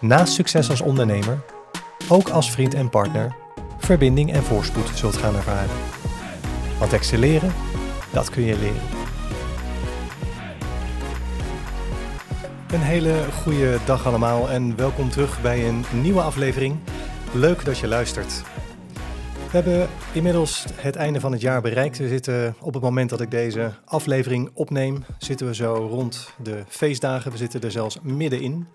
naast succes als ondernemer ook als vriend en partner verbinding en voorspoed zult gaan ervaren. Want excelleren, dat kun je leren. Een hele goede dag allemaal en welkom terug bij een nieuwe aflevering. Leuk dat je luistert. We hebben inmiddels het einde van het jaar bereikt. We zitten op het moment dat ik deze aflevering opneem, zitten we zo rond de feestdagen. We zitten er zelfs middenin.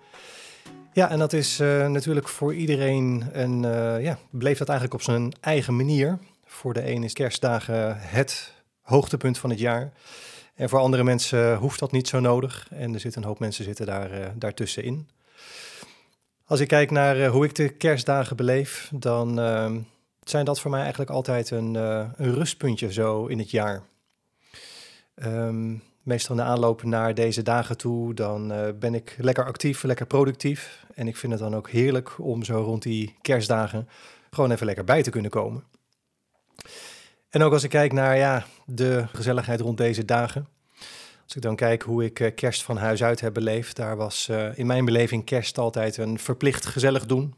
Ja, en dat is uh, natuurlijk voor iedereen een, uh, ja, beleeft dat eigenlijk op zijn eigen manier. Voor de een is kerstdagen het hoogtepunt van het jaar. En voor andere mensen hoeft dat niet zo nodig. En er zitten een hoop mensen zitten daar, uh, daartussenin. Als ik kijk naar hoe ik de kerstdagen beleef, dan zijn dat voor mij eigenlijk altijd een, een rustpuntje zo in het jaar. Um, meestal in de aanloop naar deze dagen toe, dan uh, ben ik lekker actief, lekker productief. En ik vind het dan ook heerlijk om zo rond die kerstdagen gewoon even lekker bij te kunnen komen. En ook als ik kijk naar ja, de gezelligheid rond deze dagen. Als ik dan kijk hoe ik uh, kerst van huis uit heb beleefd, daar was uh, in mijn beleving kerst altijd een verplicht gezellig doen.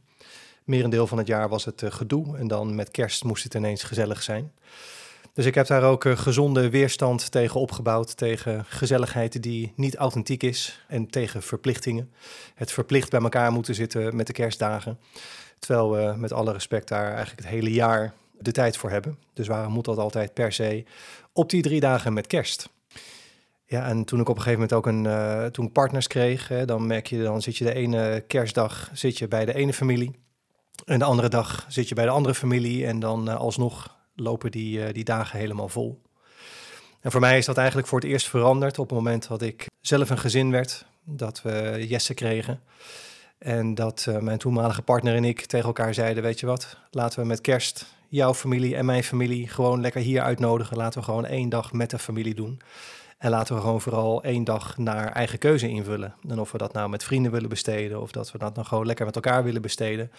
Merendeel van het jaar was het gedoe en dan met kerst moest het ineens gezellig zijn. Dus ik heb daar ook uh, gezonde weerstand tegen opgebouwd, tegen gezelligheid die niet authentiek is en tegen verplichtingen. Het verplicht bij elkaar moeten zitten met de kerstdagen, terwijl we met alle respect daar eigenlijk het hele jaar de tijd voor hebben. Dus waarom moet dat altijd per se op die drie dagen met kerst? Ja, en toen ik op een gegeven moment ook een, uh, toen partners kreeg, dan merk je, dan zit je de ene kerstdag zit je bij de ene familie. En de andere dag zit je bij de andere familie en dan uh, alsnog lopen die, uh, die dagen helemaal vol. En voor mij is dat eigenlijk voor het eerst veranderd op het moment dat ik zelf een gezin werd, dat we Jesse kregen. En dat uh, mijn toenmalige partner en ik tegen elkaar zeiden: Weet je wat, laten we met kerst jouw familie en mijn familie gewoon lekker hier uitnodigen. Laten we gewoon één dag met de familie doen. En laten we gewoon vooral één dag naar eigen keuze invullen. En of we dat nou met vrienden willen besteden of dat we dat nou gewoon lekker met elkaar willen besteden.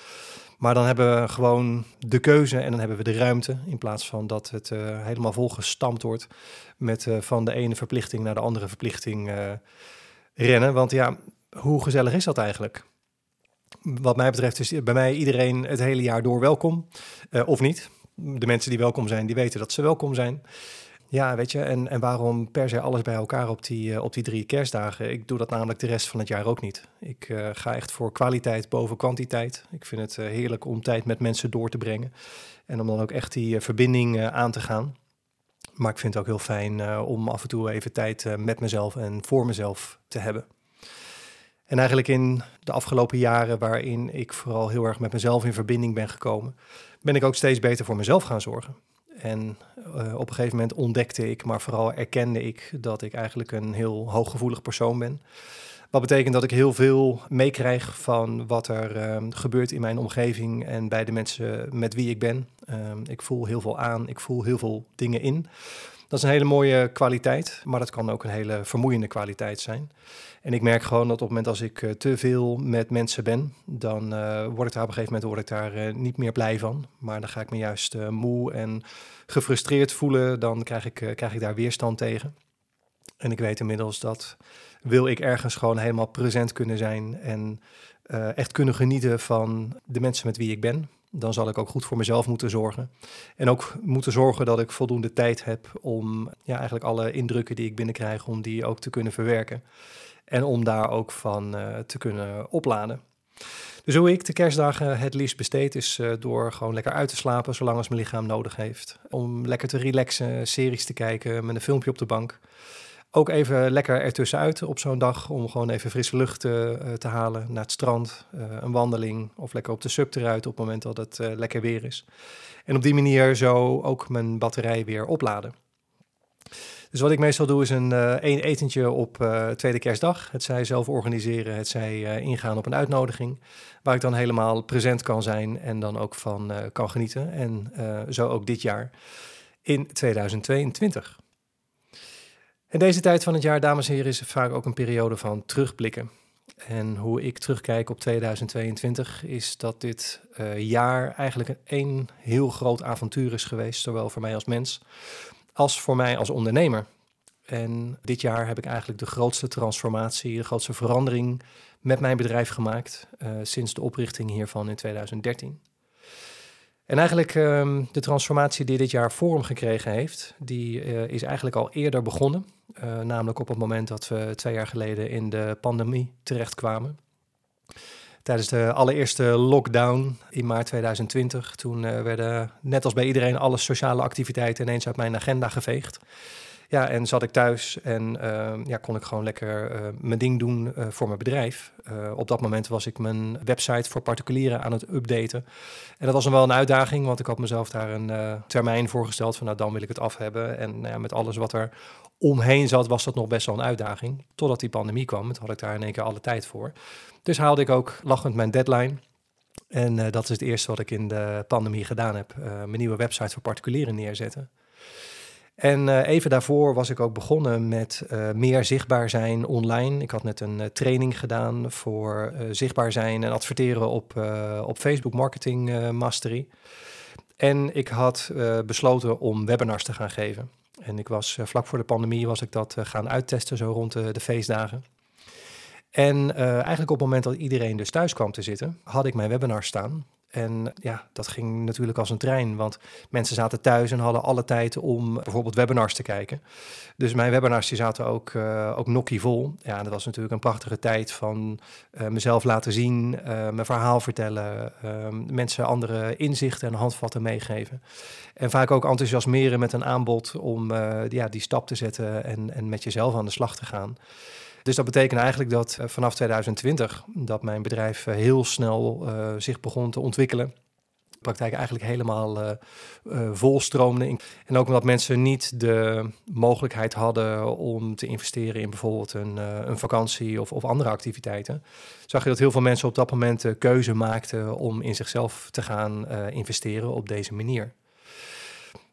Maar dan hebben we gewoon de keuze en dan hebben we de ruimte. In plaats van dat het uh, helemaal volgestampt wordt met uh, van de ene verplichting naar de andere verplichting uh, rennen. Want ja, hoe gezellig is dat eigenlijk? Wat mij betreft is bij mij iedereen het hele jaar door welkom. of niet. De mensen die welkom zijn, die weten dat ze welkom zijn. Ja, weet je, en, en waarom per se alles bij elkaar op die, uh, op die drie kerstdagen? Ik doe dat namelijk de rest van het jaar ook niet. Ik uh, ga echt voor kwaliteit boven kwantiteit. Ik vind het uh, heerlijk om tijd met mensen door te brengen. En om dan ook echt die verbinding aan te gaan. Maar ik vind het ook heel fijn om af en toe even tijd met mezelf en voor mezelf te hebben. En eigenlijk in de afgelopen jaren, waarin ik vooral heel erg met mezelf in verbinding ben gekomen, ben ik ook steeds beter voor mezelf gaan zorgen. En uh, op een gegeven moment ontdekte ik, maar vooral erkende ik dat ik eigenlijk een heel hooggevoelig persoon ben. Wat betekent dat ik heel veel meekrijg van wat er uh, gebeurt in mijn omgeving en bij de mensen met wie ik ben. Uh, ik voel heel veel aan, ik voel heel veel dingen in. Dat is een hele mooie kwaliteit, maar dat kan ook een hele vermoeiende kwaliteit zijn. En ik merk gewoon dat op het moment als ik uh, te veel met mensen ben, dan uh, word ik daar op een gegeven moment word ik daar uh, niet meer blij van. Maar dan ga ik me juist moe en gefrustreerd voelen, dan krijg ik, krijg ik daar weerstand tegen. En ik weet inmiddels dat wil ik ergens gewoon helemaal present kunnen zijn en echt kunnen genieten van de mensen met wie ik ben, dan zal ik ook goed voor mezelf moeten zorgen. En ook moeten zorgen dat ik voldoende tijd heb om ja, eigenlijk alle indrukken die ik binnenkrijg, om die ook te kunnen verwerken. En om daar ook van uh, te kunnen opladen. Dus hoe ik de kerstdagen het liefst besteed is uh, door gewoon lekker uit te slapen zolang als mijn lichaam nodig heeft. Om lekker te relaxen, series te kijken met een filmpje op de bank. Ook even lekker ertussenuit op zo'n dag om gewoon even frisse lucht uh, te halen naar het strand, uh, een wandeling of lekker op de sub eruit op het moment dat het lekker weer is. En op die manier zo ook mijn batterij weer opladen. Dus wat ik meestal doe is een één etentje op tweede kerstdag. Het zij zelf organiseren, het zij ingaan op een uitnodiging. Waar ik dan helemaal present kan zijn en dan ook van kan genieten. En zo ook dit jaar in 2022. En deze tijd van het jaar, dames en heren, is vaak ook een periode van terugblikken. En hoe ik terugkijk op 2022 is dat dit uh, jaar eigenlijk een, heel groot avontuur is geweest, zowel voor mij als mens als voor mij als ondernemer. En dit jaar heb ik eigenlijk de grootste transformatie, de grootste verandering met mijn bedrijf gemaakt uh, sinds de oprichting hiervan in 2013. En eigenlijk um, de transformatie die dit jaar vorm gekregen heeft, die uh, is eigenlijk al eerder begonnen. Uh, namelijk op het moment dat we twee jaar geleden in de pandemie terechtkwamen. Tijdens de allereerste lockdown in maart 2020, toen uh, werden net als bij iedereen alle sociale activiteiten ineens uit mijn agenda geveegd. Ja, en zat ik thuis en uh, ja, kon ik gewoon lekker uh, mijn ding doen uh, voor mijn bedrijf. op dat moment was ik mijn website voor particulieren aan het updaten. En dat was dan wel een uitdaging, want ik had mezelf daar een termijn voorgesteld van nou dan wil ik het af hebben. En nou met alles wat er omheen zat, was dat nog best wel een uitdaging. Totdat die pandemie kwam, toen had ik daar in één keer alle tijd voor. Dus haalde ik ook lachend mijn deadline. En dat is het eerste wat ik in de pandemie gedaan heb. mijn nieuwe website voor particulieren neerzetten. En uh, even daarvoor was ik ook begonnen met uh, meer zichtbaar zijn online. Ik had net een uh, training gedaan voor zichtbaar zijn en adverteren op, op Facebook Marketing Mastery. En ik had besloten om webinars te gaan geven. En ik was vlak voor de pandemie was ik dat gaan uittesten, zo rond de, de feestdagen. En eigenlijk op het moment dat iedereen dus thuis kwam te zitten, had ik mijn webinar staan. En ja, dat ging natuurlijk als een trein, want mensen zaten thuis en hadden alle tijd om bijvoorbeeld webinars te kijken. Dus mijn webinars die zaten ook, uh, ook nokkie vol. Ja, dat was natuurlijk een prachtige tijd van uh, mezelf laten zien, uh, mijn verhaal vertellen, mensen andere inzichten en handvatten meegeven. En vaak ook enthousiasmeren met een aanbod om ja, die stap te zetten en, en met jezelf aan de slag te gaan. Dus dat betekent eigenlijk dat eh, vanaf 2020 dat mijn bedrijf eh, heel snel uh, zich begon te ontwikkelen. Praktijk eigenlijk helemaal volstroomde. En ook omdat mensen niet de mogelijkheid hadden om te investeren in bijvoorbeeld een, een vakantie of, of, andere activiteiten. Zag je dat heel veel mensen op dat moment de keuze maakten om in zichzelf te gaan investeren op deze manier.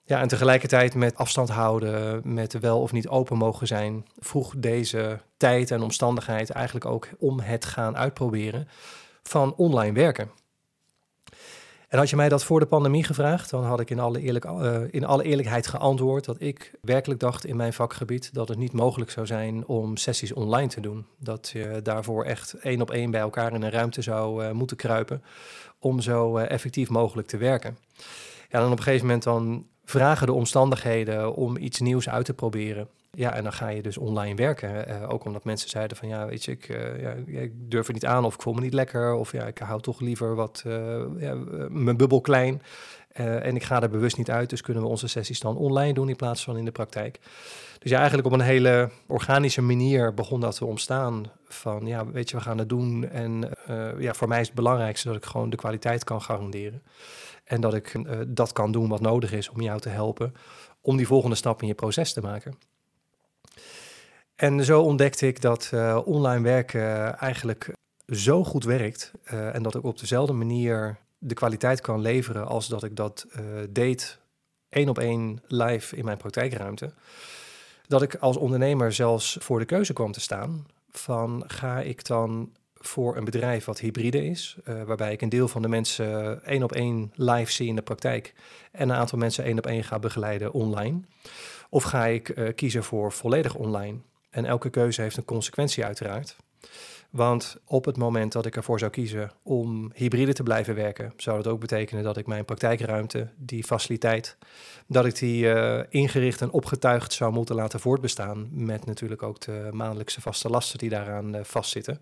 Ja, en tegelijkertijd met afstand houden, met wel of niet open mogen zijn, vroeg deze tijd en omstandigheid eigenlijk ook om het gaan uitproberen van online werken. En had je mij dat voor de pandemie gevraagd, dan had ik in alle, eerlijk, uh, in alle eerlijkheid geantwoord dat ik werkelijk dacht in mijn vakgebied dat het niet mogelijk zou zijn om sessies online te doen. Dat je daarvoor echt één op één bij elkaar in een ruimte zou uh, moeten kruipen om zo uh, effectief mogelijk te werken. Ja, dan op een gegeven moment dan vragen de omstandigheden om iets nieuws uit te proberen. Ja, en dan ga je dus online werken. Uh, ook omdat mensen zeiden van ja, weet je, ik, uh, ja, ik durf er niet aan of ik voel me niet lekker. Of ja, ik hou toch liever wat uh, ja, mijn bubbel klein. en ik ga er bewust niet uit. Dus kunnen we onze sessies dan online doen in plaats van in de praktijk. Dus ja, eigenlijk op een hele organische manier begon dat te ontstaan. Van ja, weet je, we gaan het doen. En ja, voor mij is het belangrijkste dat ik gewoon de kwaliteit kan garanderen. En dat ik uh, dat kan doen wat nodig is om jou te helpen om die volgende stap in je proces te maken. En zo ontdekte ik dat uh, online werken eigenlijk zo goed werkt uh, en dat ik op dezelfde manier de kwaliteit kan leveren als dat ik dat deed één op één live in mijn praktijkruimte. Dat ik als ondernemer zelfs voor de keuze kwam te staan van ga ik dan voor een bedrijf wat hybride is, uh, waarbij ik een deel van de mensen één op één live zie in de praktijk en een aantal mensen één op één ga begeleiden online? Of ga ik uh, kiezen voor volledig online? En elke keuze heeft een consequentie uiteraard. Want op het moment dat ik ervoor zou kiezen om hybride te blijven werken, zou dat ook betekenen dat ik mijn praktijkruimte, die faciliteit, dat ik die uh, ingericht en opgetuigd zou moeten laten voortbestaan. Met natuurlijk ook de maandelijkse vaste lasten die daaraan uh, vastzitten.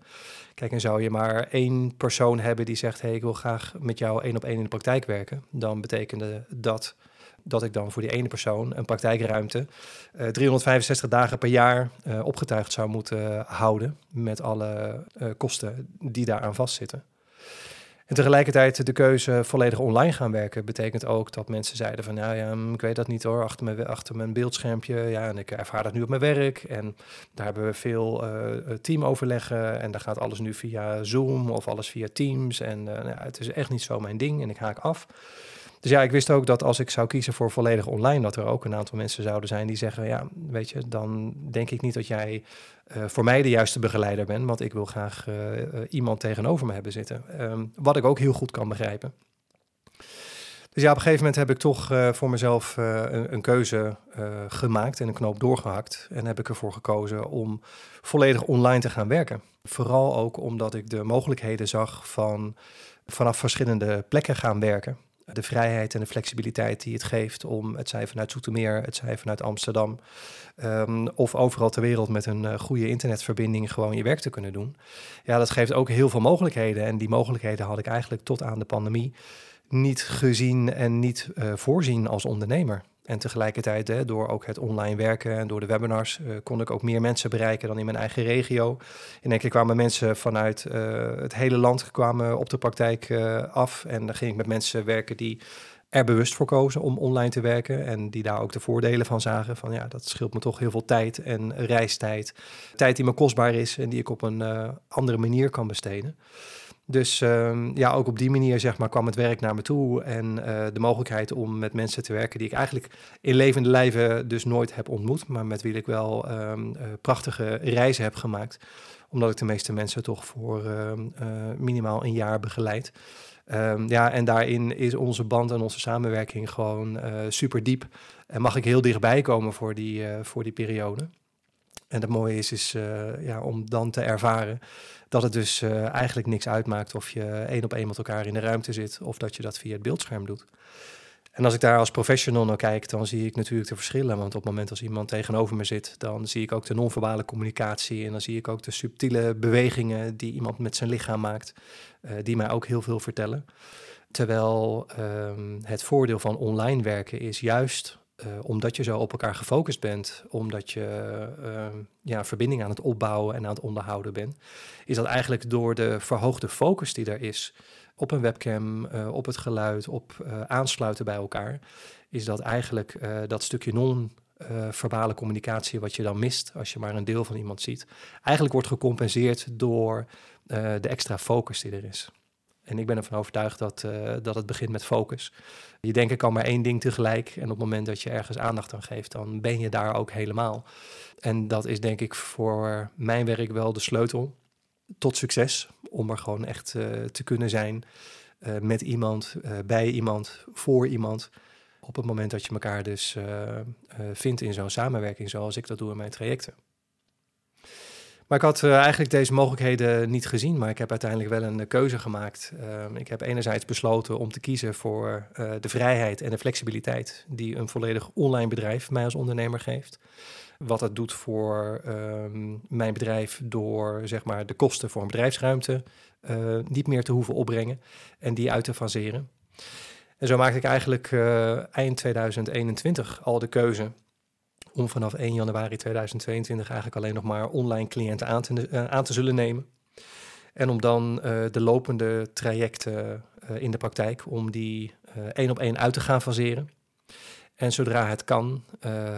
Kijk, en zou je maar één persoon hebben die zegt: hey, ik wil graag met jou één op één in de praktijk werken, dan betekende dat dat ik dan voor die ene persoon een praktijkruimte uh, eh, 365 dagen per jaar uh, opgetuigd zou moeten houden met alle uh, kosten die daaraan vastzitten. En tegelijkertijd de keuze volledig online gaan werken betekent ook dat mensen zeiden van nou ja, mm, ik weet dat niet hoor, achter mijn, achter mijn beeldschermpje. Ja, en ik ervaar dat nu op mijn werk. En daar hebben we veel uh, teamoverleggen en daar gaat alles nu via Zoom of alles via Teams. En nou, het is echt niet zo mijn ding en ik haak af. Dus ja, ik wist ook dat als ik zou kiezen voor volledig online, dat er ook een aantal mensen zouden zijn die zeggen: Ja, weet je, dan denk ik niet dat jij uh, voor mij de juiste begeleider bent, want ik wil graag uh, uh, iemand tegenover me hebben zitten. Um, wat ik ook heel goed kan begrijpen. Dus ja, op een gegeven moment heb ik toch voor mezelf een, een, keuze gemaakt en een knoop doorgehakt. En heb ik ervoor gekozen om volledig online te gaan werken. Vooral ook omdat ik de mogelijkheden zag van vanaf verschillende plekken gaan werken de vrijheid en de flexibiliteit die het geeft om het zij vanuit Zoetermeer, het zij vanuit Amsterdam um, of overal ter wereld met een uh, goede internetverbinding gewoon je werk te kunnen doen. Ja, dat geeft ook heel veel mogelijkheden en die mogelijkheden had ik eigenlijk tot aan de pandemie niet gezien en niet uh, voorzien als ondernemer. En tegelijkertijd, hè, door ook het online werken en door de webinars, uh, kon ik ook meer mensen bereiken dan in mijn eigen regio. In één keer kwamen mensen vanuit uh, het hele land kwamen op de praktijk uh, af. En dan ging ik met mensen werken die er bewust voor kozen om online te werken. En die daar ook de voordelen van zagen. Van ja, dat scheelt me toch heel veel tijd en reistijd. Tijd die me kostbaar is en die ik op een andere manier kan besteden. Dus um, ja, ook op die manier zeg maar, kwam het werk naar me toe en uh, de mogelijkheid om met mensen te werken die ik eigenlijk in levende lijven dus nooit heb ontmoet, maar met wie ik wel um, uh, prachtige reizen heb gemaakt, omdat ik de meeste mensen toch voor um, uh, minimaal een jaar begeleid. ja, en daarin is onze band en onze samenwerking gewoon super diep en mag ik heel dichtbij komen voor die, voor die periode. En het mooie is, is ja, om dan te ervaren dat het dus uh, eigenlijk niks uitmaakt of je één op één met elkaar in de ruimte zit of dat je dat via het beeldscherm doet. En als ik daar als professional naar kijk, dan zie ik natuurlijk de verschillen. Want op het moment als iemand tegenover me zit, dan zie ik ook de non-verbale communicatie. En dan zie ik ook de subtiele bewegingen die iemand met zijn lichaam maakt, uh, die mij ook heel veel vertellen. Terwijl um, het voordeel van online werken is juist uh, omdat je zo op elkaar gefocust bent, omdat je uh, ja, verbinding aan het opbouwen en aan het onderhouden bent, is dat eigenlijk door de verhoogde focus die er is op een webcam, uh, op het geluid, op aansluiten bij elkaar, is dat eigenlijk dat stukje non-verbale communicatie wat je dan mist als je maar een deel van iemand ziet, eigenlijk wordt gecompenseerd door de extra focus die er is. En ik ben ervan overtuigd dat, uh, dat het begint met focus. Je denkt, ik kan maar één ding tegelijk. En op het moment dat je ergens aandacht aan geeft, dan ben je daar ook helemaal. En dat is denk ik voor mijn werk wel de sleutel tot succes. Om er gewoon echt uh, te kunnen zijn uh, met iemand, bij iemand, voor iemand. Op het moment dat je elkaar dus vindt in zo'n samenwerking, zoals ik dat doe in mijn trajecten. Maar ik had uh, eigenlijk deze mogelijkheden niet gezien, maar ik heb uiteindelijk wel een keuze gemaakt. Uh, ik heb enerzijds besloten om te kiezen voor uh, de vrijheid en de flexibiliteit die een volledig online bedrijf mij als ondernemer geeft. Wat het doet voor ehm, mijn bedrijf door zeg maar, de kosten voor een bedrijfsruimte niet meer te hoeven opbrengen en die uit te faseren. En zo maakte ik eigenlijk eind 2021 al de keuze om vanaf 1 januari 2022 eigenlijk alleen nog maar online cliënten aan te, uh, aan te zullen nemen. En om dan uh, de lopende trajecten uh, in de praktijk, om die één op één uit te gaan faseren. En zodra het kan,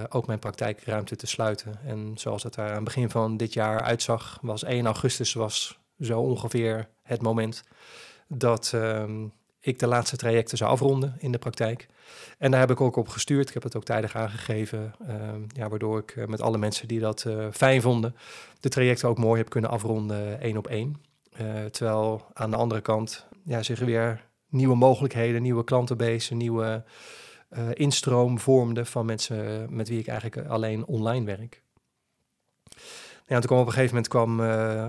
ook mijn praktijkruimte te sluiten. En zoals het daar aan het begin van dit jaar uitzag, was 1 augustus was zo ongeveer het moment dat ehm, ik de laatste trajecten zou afronden in de praktijk. En daar heb ik ook op gestuurd. Ik heb het ook tijdig aangegeven. Uh, ja, waardoor ik uh, met alle mensen die dat uh, fijn vonden, de trajecten ook mooi heb kunnen afronden één op één. Eh, terwijl aan de andere kant ja, zich weer nieuwe mogelijkheden, nieuwe klantenbase, nieuwe instroom vormde van mensen met wie ik eigenlijk alleen online werk. Ja, toen kwam op een gegeven moment kwam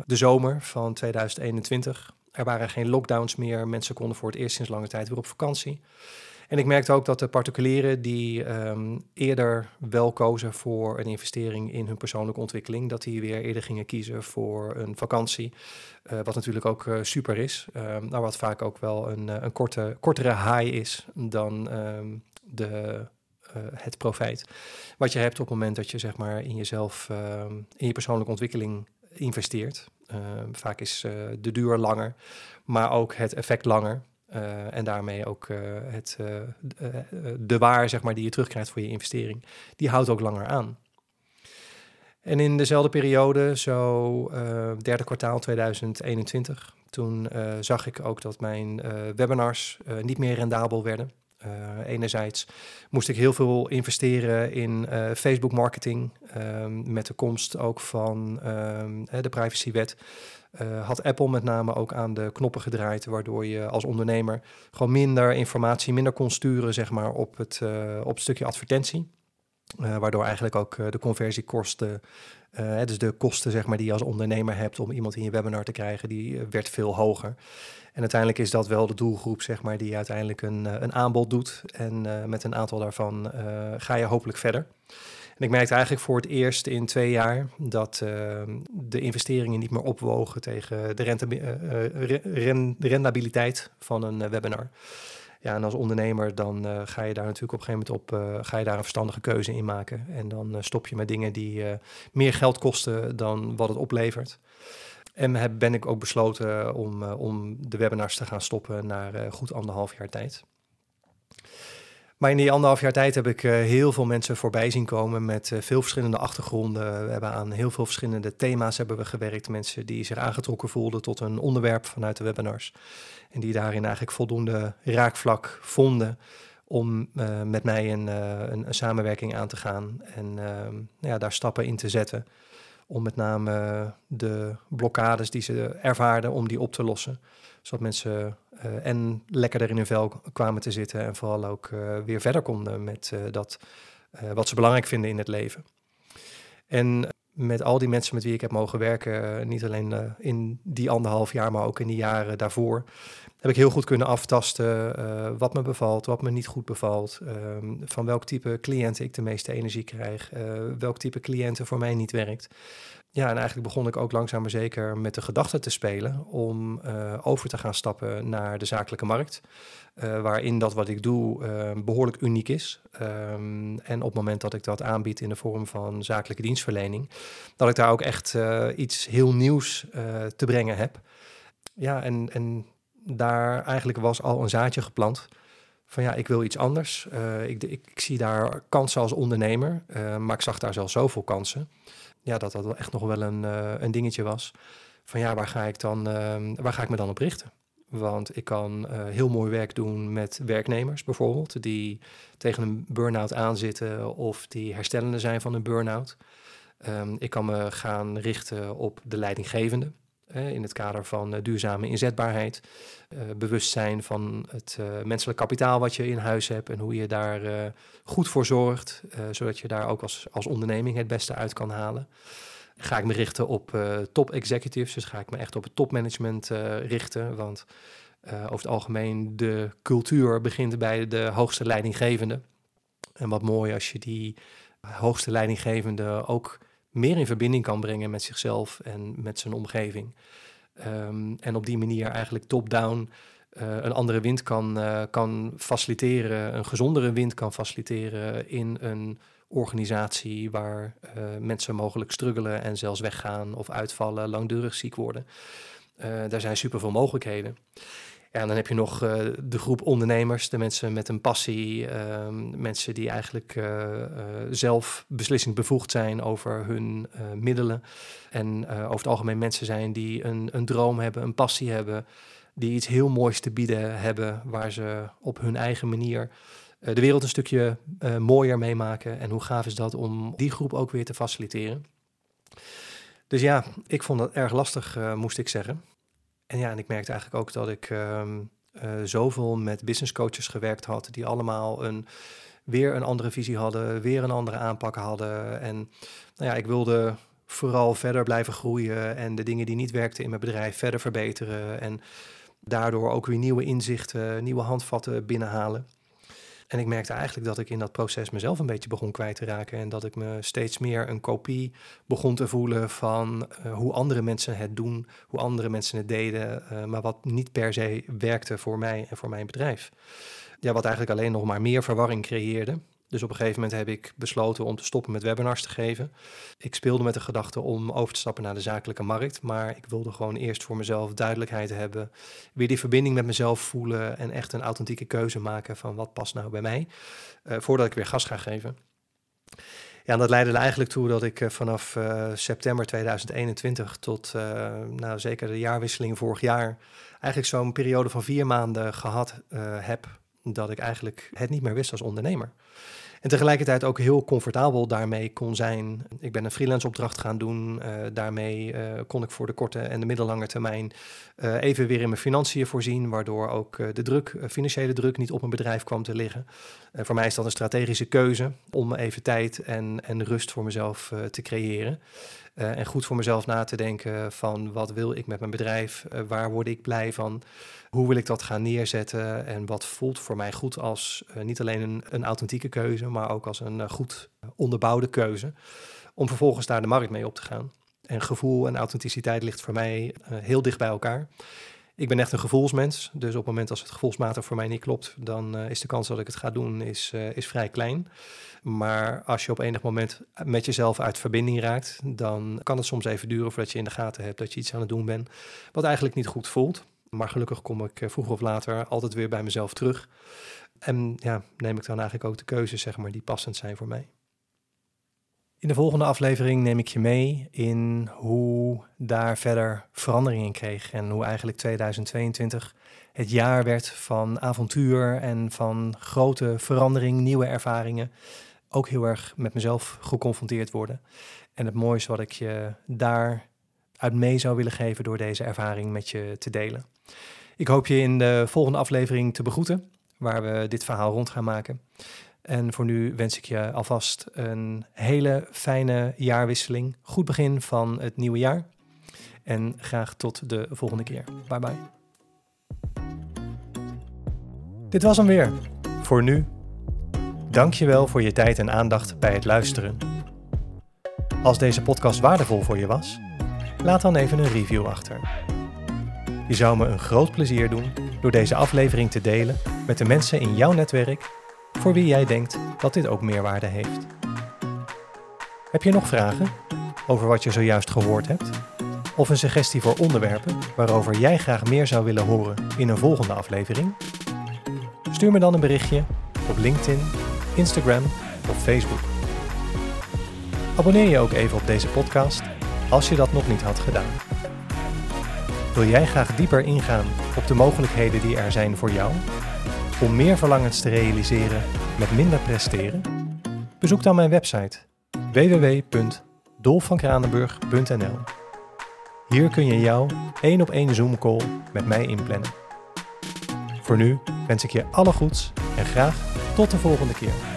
de zomer van 2021. Er waren geen lockdowns meer. Mensen konden voor het eerst sinds lange tijd weer op vakantie. En ik merkte ook dat de particulieren die um, eerder wel kozen voor een investering in hun persoonlijke ontwikkeling, dat die weer eerder gingen kiezen voor een vakantie. Uh, wat natuurlijk ook uh, super is, um, maar wat vaak ook wel een, uh, een korte, kortere high is dan um, de, het profijt. Wat je hebt op het moment dat je zeg maar in jezelf, in je persoonlijke ontwikkeling investeert. Vaak is de duur langer, maar ook het effect langer. en daarmee ook het, de waar zeg maar, die je terugkrijgt voor je investering, die houdt ook langer aan. En in dezelfde periode, zo derde kwartaal 2021, toen zag ik ook dat mijn webinars niet meer rendabel werden. Uh, enerzijds moest ik heel veel investeren in uh, Facebook marketing. Um, met de komst ook van um, de privacywet. Uh, had Apple met name ook aan de knoppen gedraaid, waardoor je als ondernemer gewoon minder informatie, minder kon sturen zeg maar, op, het, op het stukje advertentie. Waardoor eigenlijk ook de conversiekosten, dus de kosten zeg maar, die je als ondernemer hebt om iemand in je webinar te krijgen, die werd veel hoger. En uiteindelijk is dat wel de doelgroep, zeg maar, die uiteindelijk een, eh, een aanbod doet. En uh, met een aantal daarvan uh, ga je hopelijk verder. En ik merkte eigenlijk voor het eerst in twee jaar dat uh, de investeringen niet meer opwogen tegen de rendabiliteit van een webinar. Ja, en als ondernemer dan ga je daar natuurlijk op een gegeven moment op ga je daar een verstandige keuze in maken. En dan stop je met dingen die meer geld kosten dan wat het oplevert. En heb, ben ik ook besloten om, om de webinars te gaan stoppen na goed anderhalf jaar tijd. Maar in die anderhalf jaar tijd heb ik uh, heel veel mensen voorbij zien komen met veel verschillende achtergronden. We hebben aan heel veel verschillende thema's hebben we gewerkt. Mensen die zich aangetrokken voelden tot een onderwerp vanuit de webinars. En die daarin eigenlijk voldoende raakvlak vonden om met mij een, een, samenwerking aan te gaan. En ehm, ja, daar stappen in te zetten om met name de blokkades die ze ervaarden, om die op te lossen. Zodat mensen uh, en lekkerder in hun vel kwamen te zitten en vooral ook uh, weer verder konden met uh, dat wat ze belangrijk vinden in het leven. En met al die mensen met wie ik heb mogen werken, niet alleen in die anderhalf jaar, maar ook in die jaren daarvoor, heb ik heel goed kunnen aftasten wat me bevalt, wat me niet goed bevalt, ehm, van welk type cliënten ik de meeste energie krijg, welk type cliënten voor mij niet werkt. Ja, en eigenlijk begon ik ook langzaam maar zeker met de gedachte te spelen om uh, over te gaan stappen naar de zakelijke markt. Uh, waarin dat wat ik doe uh, behoorlijk uniek is. Um, en op het moment dat ik dat aanbied in de vorm van zakelijke dienstverlening, dat ik daar ook echt iets heel nieuws te brengen heb. Ja, en, en daar eigenlijk was al een zaadje geplant van ja, ik wil iets anders. Ik, ik, ik, zie daar kansen als ondernemer, maar ik zag daar zelfs zoveel kansen ja, dat dat echt nog wel een, uh, een dingetje was. Van ja, waar ga ik dan, uh, waar ga ik me dan op richten? Want ik kan heel mooi werk doen met werknemers bijvoorbeeld, die tegen een burn-out aanzitten of die herstellende zijn van een burn-out. Um, ik kan me gaan richten op de leidinggevende in het kader van uh, duurzame inzetbaarheid. Uh, bewustzijn van het uh, menselijk kapitaal wat je in huis hebt en hoe je daar goed voor zorgt, zodat je daar ook als, als onderneming het beste uit kan halen. Ga ik me richten op top executives, dus ga ik me echt op het topmanagement richten, want over het algemeen de cultuur begint bij de hoogste leidinggevende. En wat mooi als je die hoogste leidinggevende ook meer in verbinding kan brengen met zichzelf en met zijn omgeving. Um, en op die manier eigenlijk top-down uh, een andere wind kan, uh, kan faciliteren, een gezondere wind kan faciliteren in een organisatie waar uh, mensen mogelijk struggelen en zelfs weggaan of uitvallen, langdurig ziek worden. daar zijn superveel mogelijkheden. Ja, en dan heb je nog uh, de groep ondernemers, de mensen met een passie, uh, mensen die eigenlijk uh, zelf beslissingsbevoegd zijn over hun middelen. En over het algemeen mensen zijn die een, een droom hebben, een passie hebben, die iets heel moois te bieden hebben, waar ze op hun eigen manier de wereld een stukje mooier meemaken. En hoe gaaf is dat om die groep ook weer te faciliteren? Dus ja, ik vond dat erg lastig, moest ik zeggen. En ja, en ik merkte eigenlijk ook dat ik um, uh, zoveel met business coaches gewerkt had, die allemaal een, weer een andere visie hadden, weer een andere aanpak hadden. En nou ja, ik wilde vooral verder blijven groeien en de dingen die niet werkten in mijn bedrijf verder verbeteren. En daardoor ook weer nieuwe inzichten, nieuwe handvatten binnenhalen. En ik merkte eigenlijk dat ik in dat proces mezelf een beetje begon kwijt te raken. En dat ik me steeds meer een kopie begon te voelen van uh, hoe andere mensen het doen, hoe andere mensen het deden, uh, maar wat niet per se werkte voor mij en voor mijn bedrijf. Ja, wat eigenlijk alleen nog maar meer verwarring creëerde. Dus op een gegeven moment heb ik besloten om te stoppen met webinars te geven. Ik speelde met de gedachte om over te stappen naar de zakelijke markt, maar ik wilde gewoon eerst voor mezelf duidelijkheid hebben, weer die verbinding met mezelf voelen en echt een authentieke keuze maken van wat past nou bij mij, uh, voordat ik weer gas ga geven. Ja, en dat leidde er eigenlijk toe dat ik eh, vanaf uh, september 2021 tot nou, zeker de jaarwisseling vorig jaar eigenlijk zo'n periode van vier maanden gehad heb dat ik eigenlijk het niet meer wist als ondernemer. En tegelijkertijd ook heel comfortabel daarmee kon zijn. Ik ben een freelance opdracht gaan doen. Uh, daarmee uh, kon ik voor de korte en de middellange termijn uh, even weer in mijn financiën voorzien, waardoor ook de druk, financiële druk niet op mijn bedrijf kwam te liggen. voor mij is dat een strategische keuze om even tijd en, en rust voor mezelf te creëren. En goed voor mezelf na te denken van wat wil ik met mijn bedrijf, waar word ik blij van, hoe wil ik dat gaan neerzetten en wat voelt voor mij goed als uh, niet alleen een, authentieke keuze, maar ook als een goed onderbouwde keuze. Om vervolgens daar de markt mee op te gaan. En gevoel en authenticiteit ligt voor mij heel dicht bij elkaar. Ik ben echt een gevoelsmens, dus op het moment als het gevoelsmatig voor mij niet klopt, dan is de kans dat ik het ga doen is, is vrij klein. Maar als je op enig moment met jezelf uit verbinding raakt, dan kan het soms even duren voordat je in de gaten hebt dat je iets aan het doen bent wat eigenlijk niet goed voelt. Maar gelukkig kom ik eh, vroeger of later altijd weer bij mezelf terug. En ja, neem ik dan eigenlijk ook de keuzes zeg maar, die passend zijn voor mij. In de volgende aflevering neem ik je mee in hoe daar verder verandering in kreeg. En hoe eigenlijk 2022 het jaar werd van avontuur en van grote verandering, nieuwe ervaringen. Ook heel erg met mezelf geconfronteerd worden. En het mooiste wat ik je daar uit mee zou willen geven door deze ervaring met je te delen. Ik hoop je in de volgende aflevering te begroeten, waar we dit verhaal rond gaan maken. En voor nu wens ik je alvast een hele fijne jaarwisseling. Goed begin van het nieuwe jaar. En graag tot de volgende keer. Bye bye. Dit was hem weer. Voor nu. Dank je wel voor je tijd en aandacht bij het luisteren. Als deze podcast waardevol voor je was, laat dan even een review achter. Je zou me een groot plezier doen door deze aflevering te delen met de mensen in jouw netwerk voor wie jij denkt dat dit ook meerwaarde heeft. Heb je nog vragen over wat je zojuist gehoord hebt? Of een suggestie voor onderwerpen waarover jij graag meer zou willen horen in een volgende aflevering? Stuur me dan een berichtje op LinkedIn, Instagram of Facebook. Abonneer je ook even op deze podcast als je dat nog niet had gedaan. Wil jij graag dieper ingaan op de mogelijkheden die er zijn voor jou? Om meer verlangens te realiseren met minder presteren? Bezoek dan mijn website www.dolfvankranenburg.nl Hier kun je jouw één op één Zoom call met mij inplannen. Voor nu wens ik je alle goeds en graag tot de volgende keer.